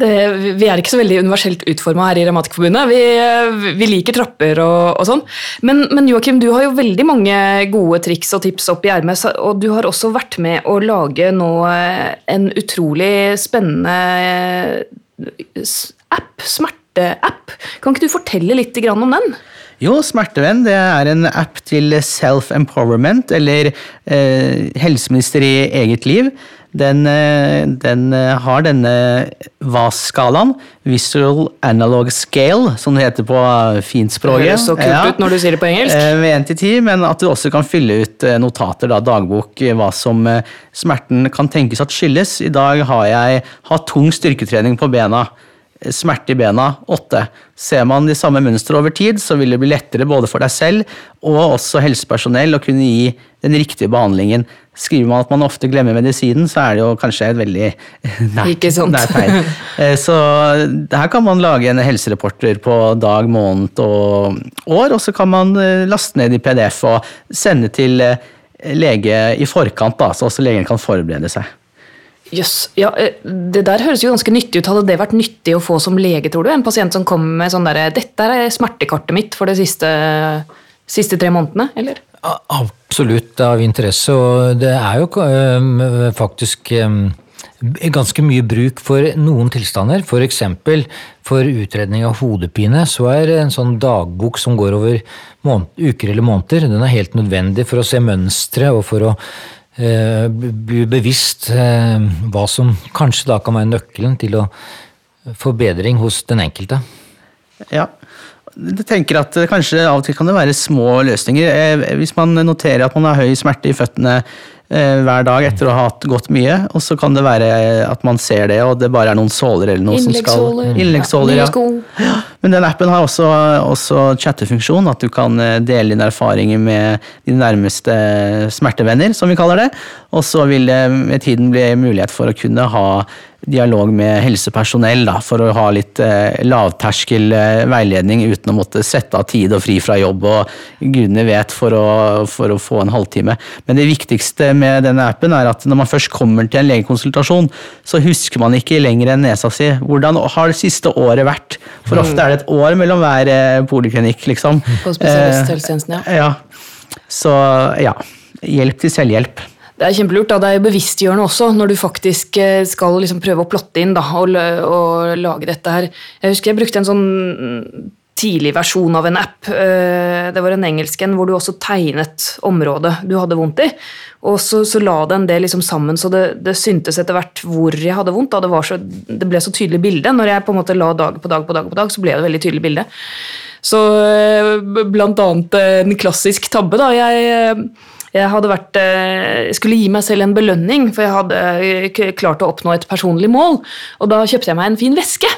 Det, vi er ikke så veldig universelt utforma her i Revmatikerforbundet. Vi, vi, liker trapper og, og sånn. Men, men, Joakim, du har jo veldig mange gode triks og tips opp i ermet. Og du har også vært med å lage nå en utrolig spennende app. Smerteapp. Kan ikke du fortelle litt om den? Jo, Smertevenn det er en app til self-empowerment, eller eh, helseminister i eget liv. Den, eh, den eh, har denne VAS-skalaen, Visual Analog Scale, som det heter på finspråket. Det høres så kult ja. ut når du sier det på engelsk. Eh, ved 1 til 10, men at du også kan fylle ut notater, da, dagbok, hva som smerten kan tenkes at skyldes. I dag har jeg hatt tung styrketrening på bena smerte i bena, åtte. Ser man de samme mønstre over tid, så vil det bli lettere både for deg selv og også helsepersonell å kunne gi den riktige behandlingen. Skriver man at man ofte glemmer medisinen, så er det jo kanskje et veldig nært, nært tegn. Eh, så her kan man lage en helsereporter på dag, måned og år, og så kan man eh, laste ned i PDF og sende til eh, lege i forkant, da, så også legen kan forberede seg. Jøss. Yes. Ja, eh, det der høres jo ganske nyttig ut. Hadde det vært nyttig å få som lege, tror du? En pasient som kommer med sånn derre 'Dette er smertekartet mitt for de siste, siste tre månedene', eller? Absolutt av interesse, og det er jo øh, faktisk øh, ganske mye bruk for noen tilstander. F.eks. For, for utredning av hodepine så er en sånn dagbok som går over måned, uker eller måneder, den er helt nødvendig for å se mønstre og for å bli bevisst eh, hva som kanskje da kan være nøkkelen til å forbedring hos den enkelte. Ja, jeg tenker at kanskje av og til kan det være små løsninger. Eh, hvis man noterer at man har høy smerte i føttene Eh, hver dag etter å ha hatt gått mye. Og så kan det være at man ser det, og det bare er noen såler eller noe som skal Innleggssåler. Ja. ja. Men den appen har også, også chattefunksjon, at du kan eh, dele dine erfaringer med dine nærmeste smertevenner, som vi kaller det. Og så vil det med tiden bli mulighet for å kunne ha dialog med helsepersonell da, for å ha litt eh, lavterskel eh, veiledning uten å måtte sette av tid og fri fra jobb og gudene vet for å, for å, få en halvtime. Men det viktigste med denne appen er at når man først kommer til en legekonsultasjon, så husker man ikke lenger enn nesa si. Hvordan har det siste året vært? For ofte er det et år mellom hver eh, poliklinikk, liksom. På spesialisthelsetjenesten, ja. Eh, ja. Så ja. Hjelp til selvhjelp. Det er kjempelurt. da, Det er bevisstgjørende også, når du faktisk eh, skal liksom prøve å plotte inn da, og, og, lage dette her. Jeg husker jeg brukte en sånn tidlig versjon av en app. Eh, det var en engelsk en hvor du også tegnet området du hadde vondt i. Og så, så la den det liksom sammen, så det, det, syntes etter hvert hvor jeg hadde vondt. Det, så, det, ble så tydelig bilde. Når jeg på en måte la dag på dag på dag, på dag, så ble det veldig tydelig bilde. Så eh, blant annet en klassisk tabbe. da, jeg jeg hadde vært, eh, skulle gi meg selv en belønning, for jeg hadde eh, klart å oppnå et personlig mål. Og da kjøpte jeg meg en fin veske.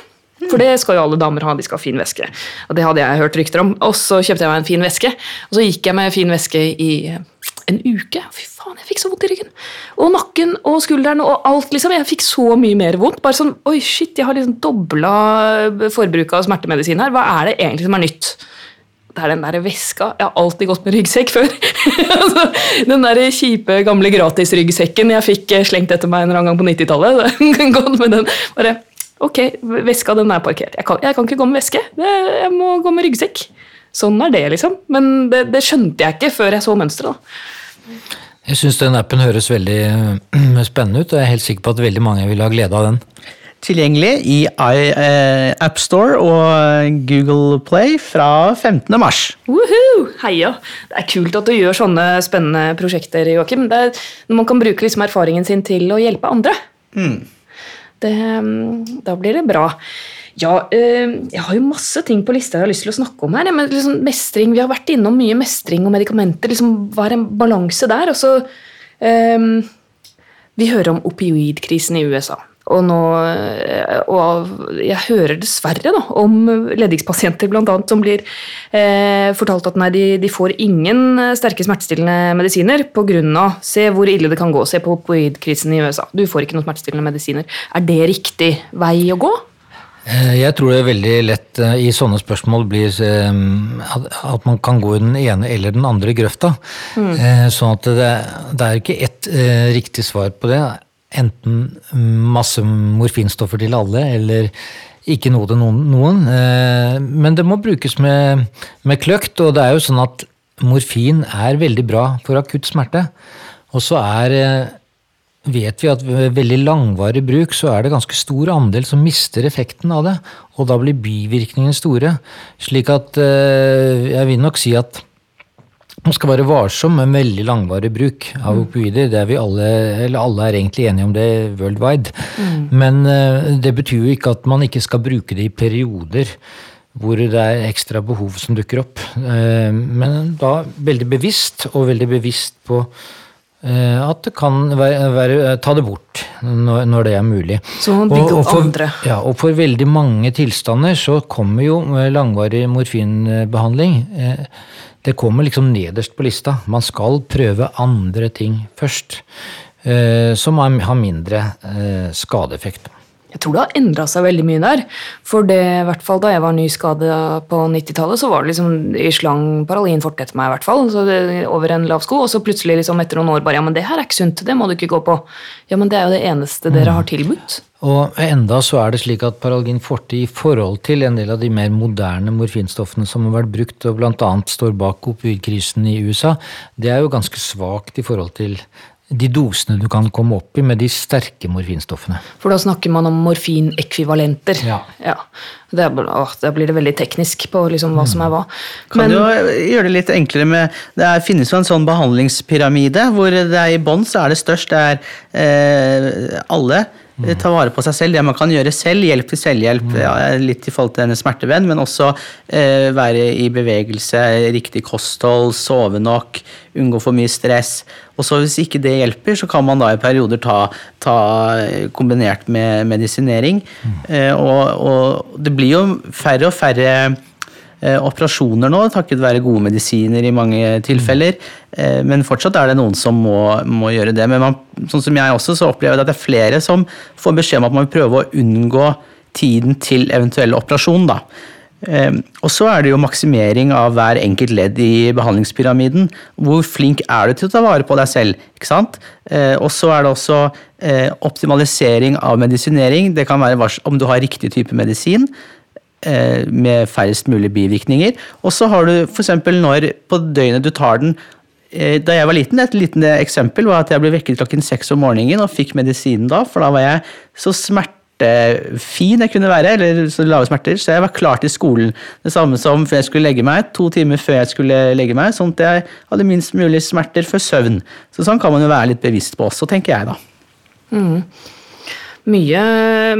For det skal jo alle damer ha, de skal ha fin veske. Og det hadde jeg hørt rykter om. Og så kjøpte jeg meg en fin veske, og så gikk jeg med fin veske i en uke. Fy faen, jeg fikk så vondt i ryggen. Og nakken og skulderen og alt. liksom. Jeg fikk så mye mer vondt. Bare sånn Oi, shit, jeg har liksom dobla forbruket av smertemedisin her. Hva er det egentlig som er nytt? det er den der veska. Jeg har alltid gått med ryggsekk før. altså, den der kjipe, gamle gratisryggsekken jeg fikk slengt etter meg en gang på 90-tallet. gått med den. Bare, ok, veska den er parkert. Jeg kan, jeg kan ikke gå med veske. jeg må gå med ryggsekk. sånn er det, liksom. Men det, det skjønte jeg ikke før jeg så mønsteret. Jeg syns den appen høres veldig eh, spennende ut, og jeg er helt sikker på at veldig mange vil ha glede av den. Tilgjengelig i eh, AppStore og Google Play fra 15. mars. Woohoo! Heia! Det er kult at du gjør sånne spennende prosjekter, Joakim. Det er, når man kan bruke liksom erfaringen sin til å hjelpe andre. Det, mm, da blir det bra. Ja, eh, jeg har jo masse ting på lista jeg har lyst til å snakke om her. Men liksom mestring, Vi har vært innom mye mestring og medikamenter. liksom Hva er en balanse der? Og så eh, Vi hører om opioidkrisen i USA. Og, nå, eh, og jeg hører dessverre da, om leddgiktspasienter annet, som blir eh, fortalt at nei, de, de, får ingen sterke smertestillende medisiner pga. Se hvor ille det kan gå. Se på opioidkrisen i USA. Du får ikke noen smertestillende medisiner. Er det riktig vei å gå? Eh, jeg tror det er veldig lett eh, i sånne spørsmål blir eh, at man kan gå i den ene eller den andre grøfta. Mm. Sånn at det, det er ikke ett riktig svar på det. Enten masse morfinstoffer til alle, eller ikke noe til noen. noen. Men det må brukes med, med kløkt, og det er jo sånn at morfin er veldig bra for akutt smerte. Og så er vet vi at ved veldig langvarig bruk så er det ganske stor andel som mister effekten av det. Og da blir bivirkningene store. Slik at eh, jeg vil nok si at man skal være varsom med veldig langvarig bruk av opioider. Det er vi alle, eller alle er egentlig enige om det worldwide. Mm. Men eh, det betyr jo ikke at man ikke skal bruke det i perioder hvor det er ekstra behov som dukker opp. Eh, men da veldig bevisst, og veldig bevisst på Eh, at det kan være, være, ta det bort når, når, det er mulig. Så man bygger opp andre. Ja, og for veldig mange tilstander så kommer jo langvarig morfinbehandling eh, Det kommer liksom nederst på lista. Man skal prøve andre ting først. Eh, som har mindre skadeeffekt. Jeg tror det har endra seg veldig mye der. For det, i hvert fall da jeg var nyskada på 90-tallet, så var det liksom i slang paralin fort etter meg, i hvert fall. Så det, over en lav sko. Og så plutselig liksom etter noen år bare Ja, men det her er ikke sunt. Det må du ikke gå på. Ja, men det er jo det eneste dere har tilbudt. Og enda så er det slik at Paralgin forte i forhold til en del av de mer moderne morfinstoffene som har vært brukt, og bl.a. står bak opioidkrisen i USA, det er jo ganske svakt i forhold til de dosene du kan komme opp i med de sterke morfinstoffene. For da snakker man om morfinekvivalenter. Ja. ja. Det, å, da blir det veldig teknisk på liksom hva som er hva. Kan Men, du gjøre det litt enklere med Det er, finnes jo en sånn behandlingspyramide hvor det er i bånn så er det størst. Det er eh, alle Mm. Ta vare på seg selv. Det man kan gjøre selv. Hjelp til selvhjelp. Mm. Ja, litt i forhold til denne smertevenn, men også eh, være i bevegelse, riktig kosthold, sove nok, unngå for mye stress. Og så Hvis ikke det hjelper, så kan man da i perioder ta, ta kombinert med medisinering. Mm. Eh, og, og det blir jo færre og færre Eh, operasjoner nå, takket være gode medisiner i mange tilfeller. Eh, men fortsatt er det noen som må, må gjøre det. Men man, sånn som jeg også, så opplever jeg at det er flere som får beskjed om at man vil prøve å unngå tiden til eventuell operasjon. da. Eh, og så er det jo maksimering av hver enkelt ledd i behandlingspyramiden. Hvor flink er du til å ta vare på deg selv? ikke sant? Og så er det også optimalisering av medisinering. Det kan være om du har riktig type medisin. Eh, med færrest mulig bivirkninger. Og så har du f.eks. når på døgnet du tar den eh, da jeg var liten, Et liten eksempel var at jeg ble vekket klokken seks om morgenen og fikk medisinen da, for da var jeg så smertefin jeg kunne være, eller så lave smerter, så jeg var klar til skolen. Det samme som før jeg skulle legge meg, to timer før jeg skulle legge meg, sånn at jeg hadde minst mulig smerter før søvn. Så sånn kan man jo være litt bevisst på også, tenker jeg da. Mm mye,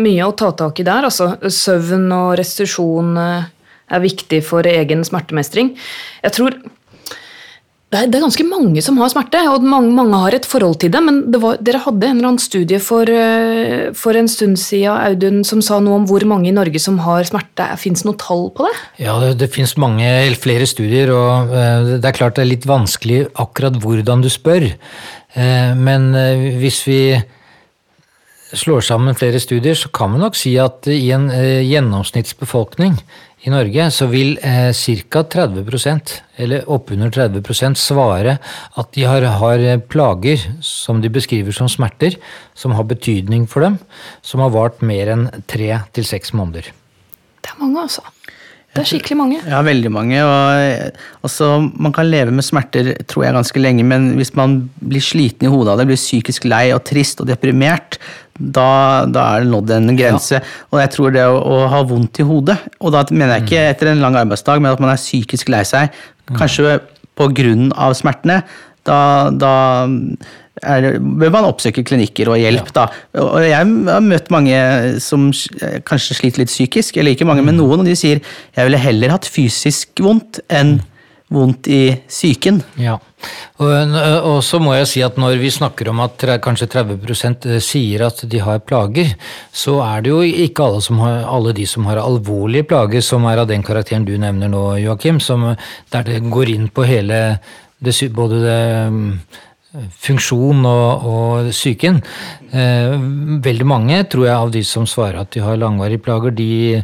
mye, å ta tak i der. Altså, søvn og restitusjon eh, er viktig for egen smertemestring. Jeg tror det er, det er, ganske mange som har smerte, og mange, mange har et forhold til det. Men det var, dere hadde en eller annen studie for, eh, for, en stund siden Audun, som sa noe om hvor mange i Norge som har smerte. Fins noe tall på det? Ja, det, det fins flere studier, og eh, det er klart det er litt vanskelig akkurat hvordan du spør. Men hvis vi slår sammen flere studier, så kan man nok si at i en eh, gjennomsnittsbefolkning i Norge så vil eh, ca. 30% eller oppunder 30% svare at de har, har, plager som de beskriver som smerter, som har betydning for dem, som har vart mer enn tre til seks måneder. Det er mange, altså. Det er skikkelig mange. Ja, veldig mange. Og, altså, man kan leve med smerter tror jeg, ganske lenge, men hvis man blir sliten i hodet av det, blir psykisk lei og trist og deprimert, da, da er det nådd en grense. Ja. Og jeg tror det å, å, ha vondt i hodet, og da mener jeg ikke mm. etter en lang arbeidsdag, men at man er psykisk lei seg, mm. kanskje på grunn av smertene, da, da er, bør man oppsøke klinikker og hjelp. Ja. da. Og jeg har møtt mange som kanskje sliter litt psykisk, eller ikke mange, men mm. noen, og de sier jeg ville heller hatt fysisk vondt enn vondt i psyken. Ja, og, og, så må jeg si at når vi snakker om at kanskje 30 eh, sier at de har plager, så er det jo ikke alle, har, alle, de som har alvorlige plager som er av den karakteren du nevner nå, Joakim, der det går inn på hele det, både det funksjon og, og psyken. Eh, veldig mange, tror jeg, av de som svarer at de har langvarige plager, de,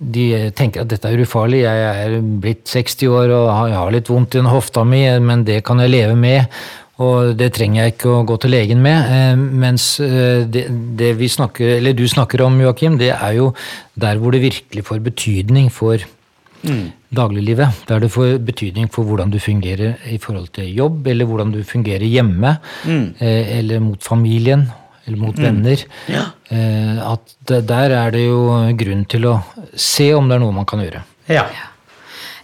de tenker at dette er ufarlig. Jeg er blitt 60 år og har, litt vondt i hofta mi, men det kan jeg leve med. Og det trenger jeg ikke å gå til legen med. Eh, mens eh, det, det snakker, du snakker om, Joakim, det er jo der hvor det virkelig får betydning for mm. dagliglivet. Der det får betydning for hvordan du fungerer i forhold til jobb, eller hvordan du fungerer hjemme, mm. eh, eller mot familien, eller mot mm. venner. Ja. Eh, at det, der er det jo grunn til å se om det er noe man kan gjøre. Ja.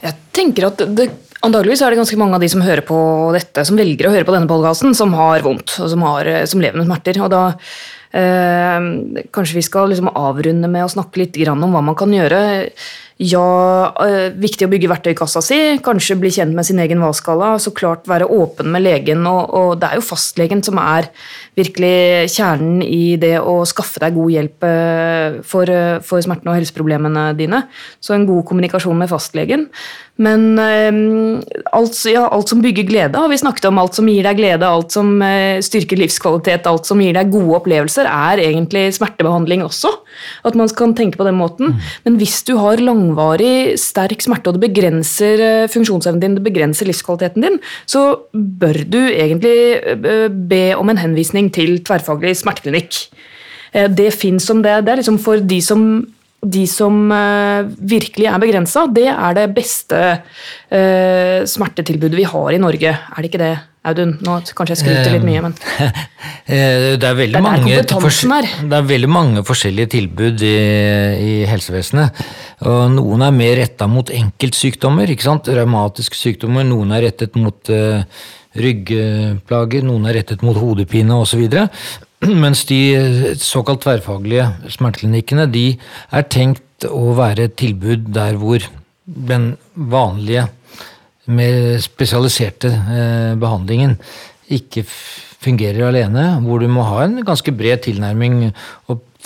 Jeg tenker at det, Antageligvis er det ganske mange av de som hører på dette, som velger å høre på denne podkasten, som har vondt, og som, har, som lever med smerter. og da eh, Kanskje vi skal liksom avrunde med å snakke litt om hva man kan gjøre ja, øh, viktig å bygge verktøykassa si, kanskje bli kjent med sin egen valgskala, så klart være åpen med legen. Og, og, det er jo fastlegen som er virkelig kjernen i det å skaffe deg god hjelp øh, for, øh, for smertene og helseproblemene dine. Så en god kommunikasjon med fastlegen. Men um, alt, ja, alt, som bygger glede, har vi snakket om. Alt som gir deg glede, alt som uh, styrker livskvalitet, alt som gir deg gode opplevelser, er egentlig smertebehandling også. At man kan tenke på den måten. Mm. Men hvis du har langvarig sterk smerte, og det begrenser uh, funksjonsevnen din, det begrenser livskvaliteten din, så bør du egentlig uh, be om en henvisning til tverrfaglig smerteklinikk. Det fins som det. Det er liksom for de som de som uh, virkelig er begrensa, det er det beste uh, smertetilbudet vi har i Norge. Er det ikke det, Audun? Nå kanskje jeg skryter litt mye, men eh, Det er veldig, mange, det er veldig mange forskjellige tilbud i, i, helsevesenet. Og noen er mer retta mot enkeltsykdommer, ikke sant? raumatiske sykdommer. Noen er rettet mot uh, ryggplager, noen er rettet mot hodepine osv. Mens de såkalt tverrfaglige smerteklinikkene de er tenkt å være et tilbud der hvor den vanlige, mer spesialiserte eh, behandlingen ikke fungerer alene. Hvor du må ha en ganske bred tilnærming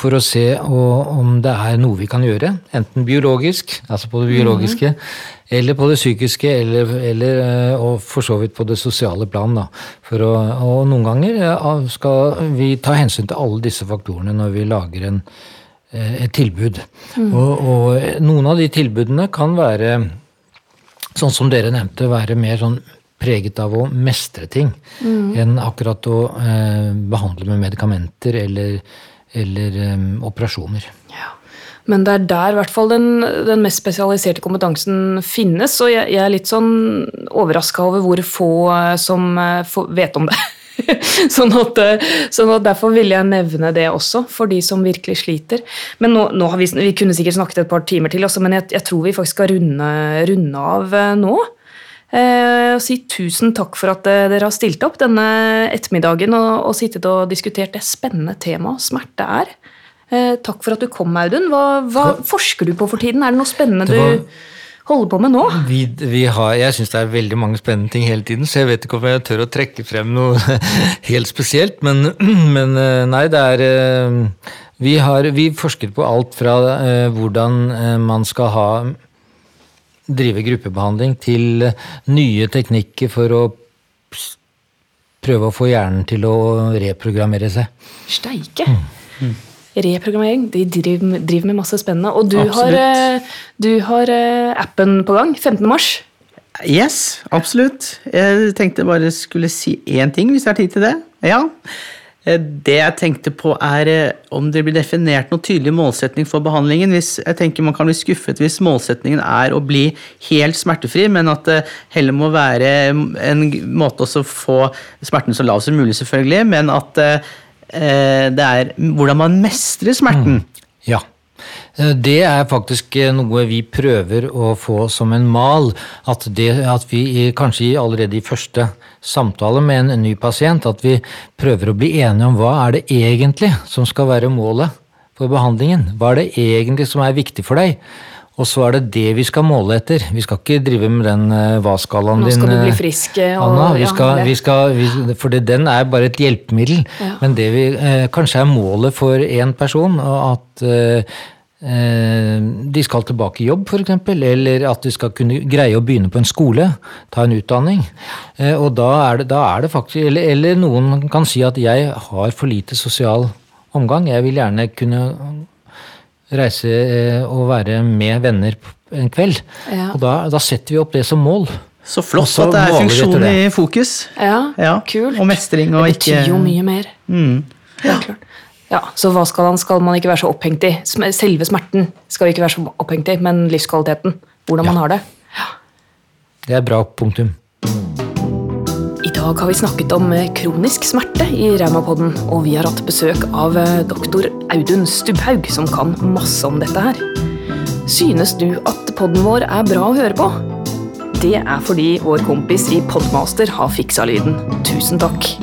for å se om det er noe vi kan gjøre. Enten biologisk, altså på det biologiske, mm. Eller på det psykiske, eller, eller, eh, og for så vidt på det sosiale plan. Da. Å, og noen ganger skal vi ta hensyn til alle disse faktorene når vi lager en, eh, et tilbud. Mm. Og, og, noen av de tilbudene kan være, sånn som dere nevnte, være mer sånn preget av å mestre ting mm. enn akkurat å eh, behandle med medikamenter eller eller um, operasjoner. Men det er der i hvert fall den, den mest spesialiserte kompetansen finnes. Og jeg, jeg er litt sånn overraska over hvor få eh, som uh, vet om det. sånn, at, uh, sånn at Derfor vil jeg nevne det også, for de som virkelig sliter. Men nå, nå vi, vi, kunne sikkert snakket et par timer til, også, men jeg, jeg tror vi faktisk skal runde, runde av nå. Eh, og si tusen takk for at eh, dere har stilt opp denne ettermiddagen og, og sittet og diskutert det spennende temaet smerte er. Eh, takk for at du kom, Audun. Hva, hva forsker du på for tiden? Er det noe spennende det var, du holder på med nå? Vi, vi har, jeg syns det er veldig mange spennende ting hele tiden, så jeg vet ikke om jeg tør å trekke frem noe helt spesielt. Men, men nei, det er vi, har, vi forsker på alt fra hvordan man skal ha drive gruppebehandling, til nye teknikker for å prøve å få hjernen til å reprogrammere seg. Steike! Mm. Reprogrammering. De driver, driver, med masse spennende. Og du har, eh, du har, eh, appen på gang. 15. mars. Yes, absolutt. Jeg tenkte bare skulle si én ting, hvis det er tid til det. Ja. Eh, Det jeg tenkte på er om det blir definert noen tydelig målsetning for behandlingen. Hvis, jeg tenker Man kan bli skuffet hvis målsetningen er å bli helt smertefri, men at det heller må være en måte å få smerten så lav som mulig, selvfølgelig, men at det er hvordan man mestrer smerten. Ja. Eh, Det er faktisk eh, noe vi prøver å få som en mal. At, det, at vi kanskje allerede i første samtale med en ny pasient, at vi prøver å bli enige om hva er det egentlig som skal være målet for behandlingen. Hva er det egentlig som er viktig for deg? Og så er det det vi skal måle etter. Vi skal ikke drive med den eh, hva-skalaen Nå din. skal du bli eh, frisk, eh, og- Anna. Vi ja, skal, det- vi skal, vi, for det, den er bare et hjelpemiddel. Ja. Men det vi eh, kanskje er målet for én person, at eh, eh, de skal tilbake i jobb f.eks., eller at de skal kunne greie å begynne på en skole, ta en utdanning. Eh, og da er det, da er det faktisk eller, eller noen kan si at jeg har for lite sosial omgang. Jeg vil gjerne kunne reise eh, og være med venner en kveld. Ja. Og da, da setter vi opp det som mål. Så flott så at det er funksjon i fokus. Ja, Ja, kult. og mestring og det betyr ikke- jo mye mer. Mm. Ja. klart. Ja, Så hva skal, han, skal man ikke være så opphengt i? Selve smerten skal vi ikke være så opphengt i, men livskvaliteten. Hvordan man har det. Det er bra punktum. Dag har vi snakket om eh, kronisk smerte i Raumapodden, og vi har hatt besøk av eh, doktor Audun Stubhaug, som kan masse om dette her. Synes du at podden vår er bra å høre på? Det er fordi vår kompis i Podmaster har fiksa lyden. Tusen takk.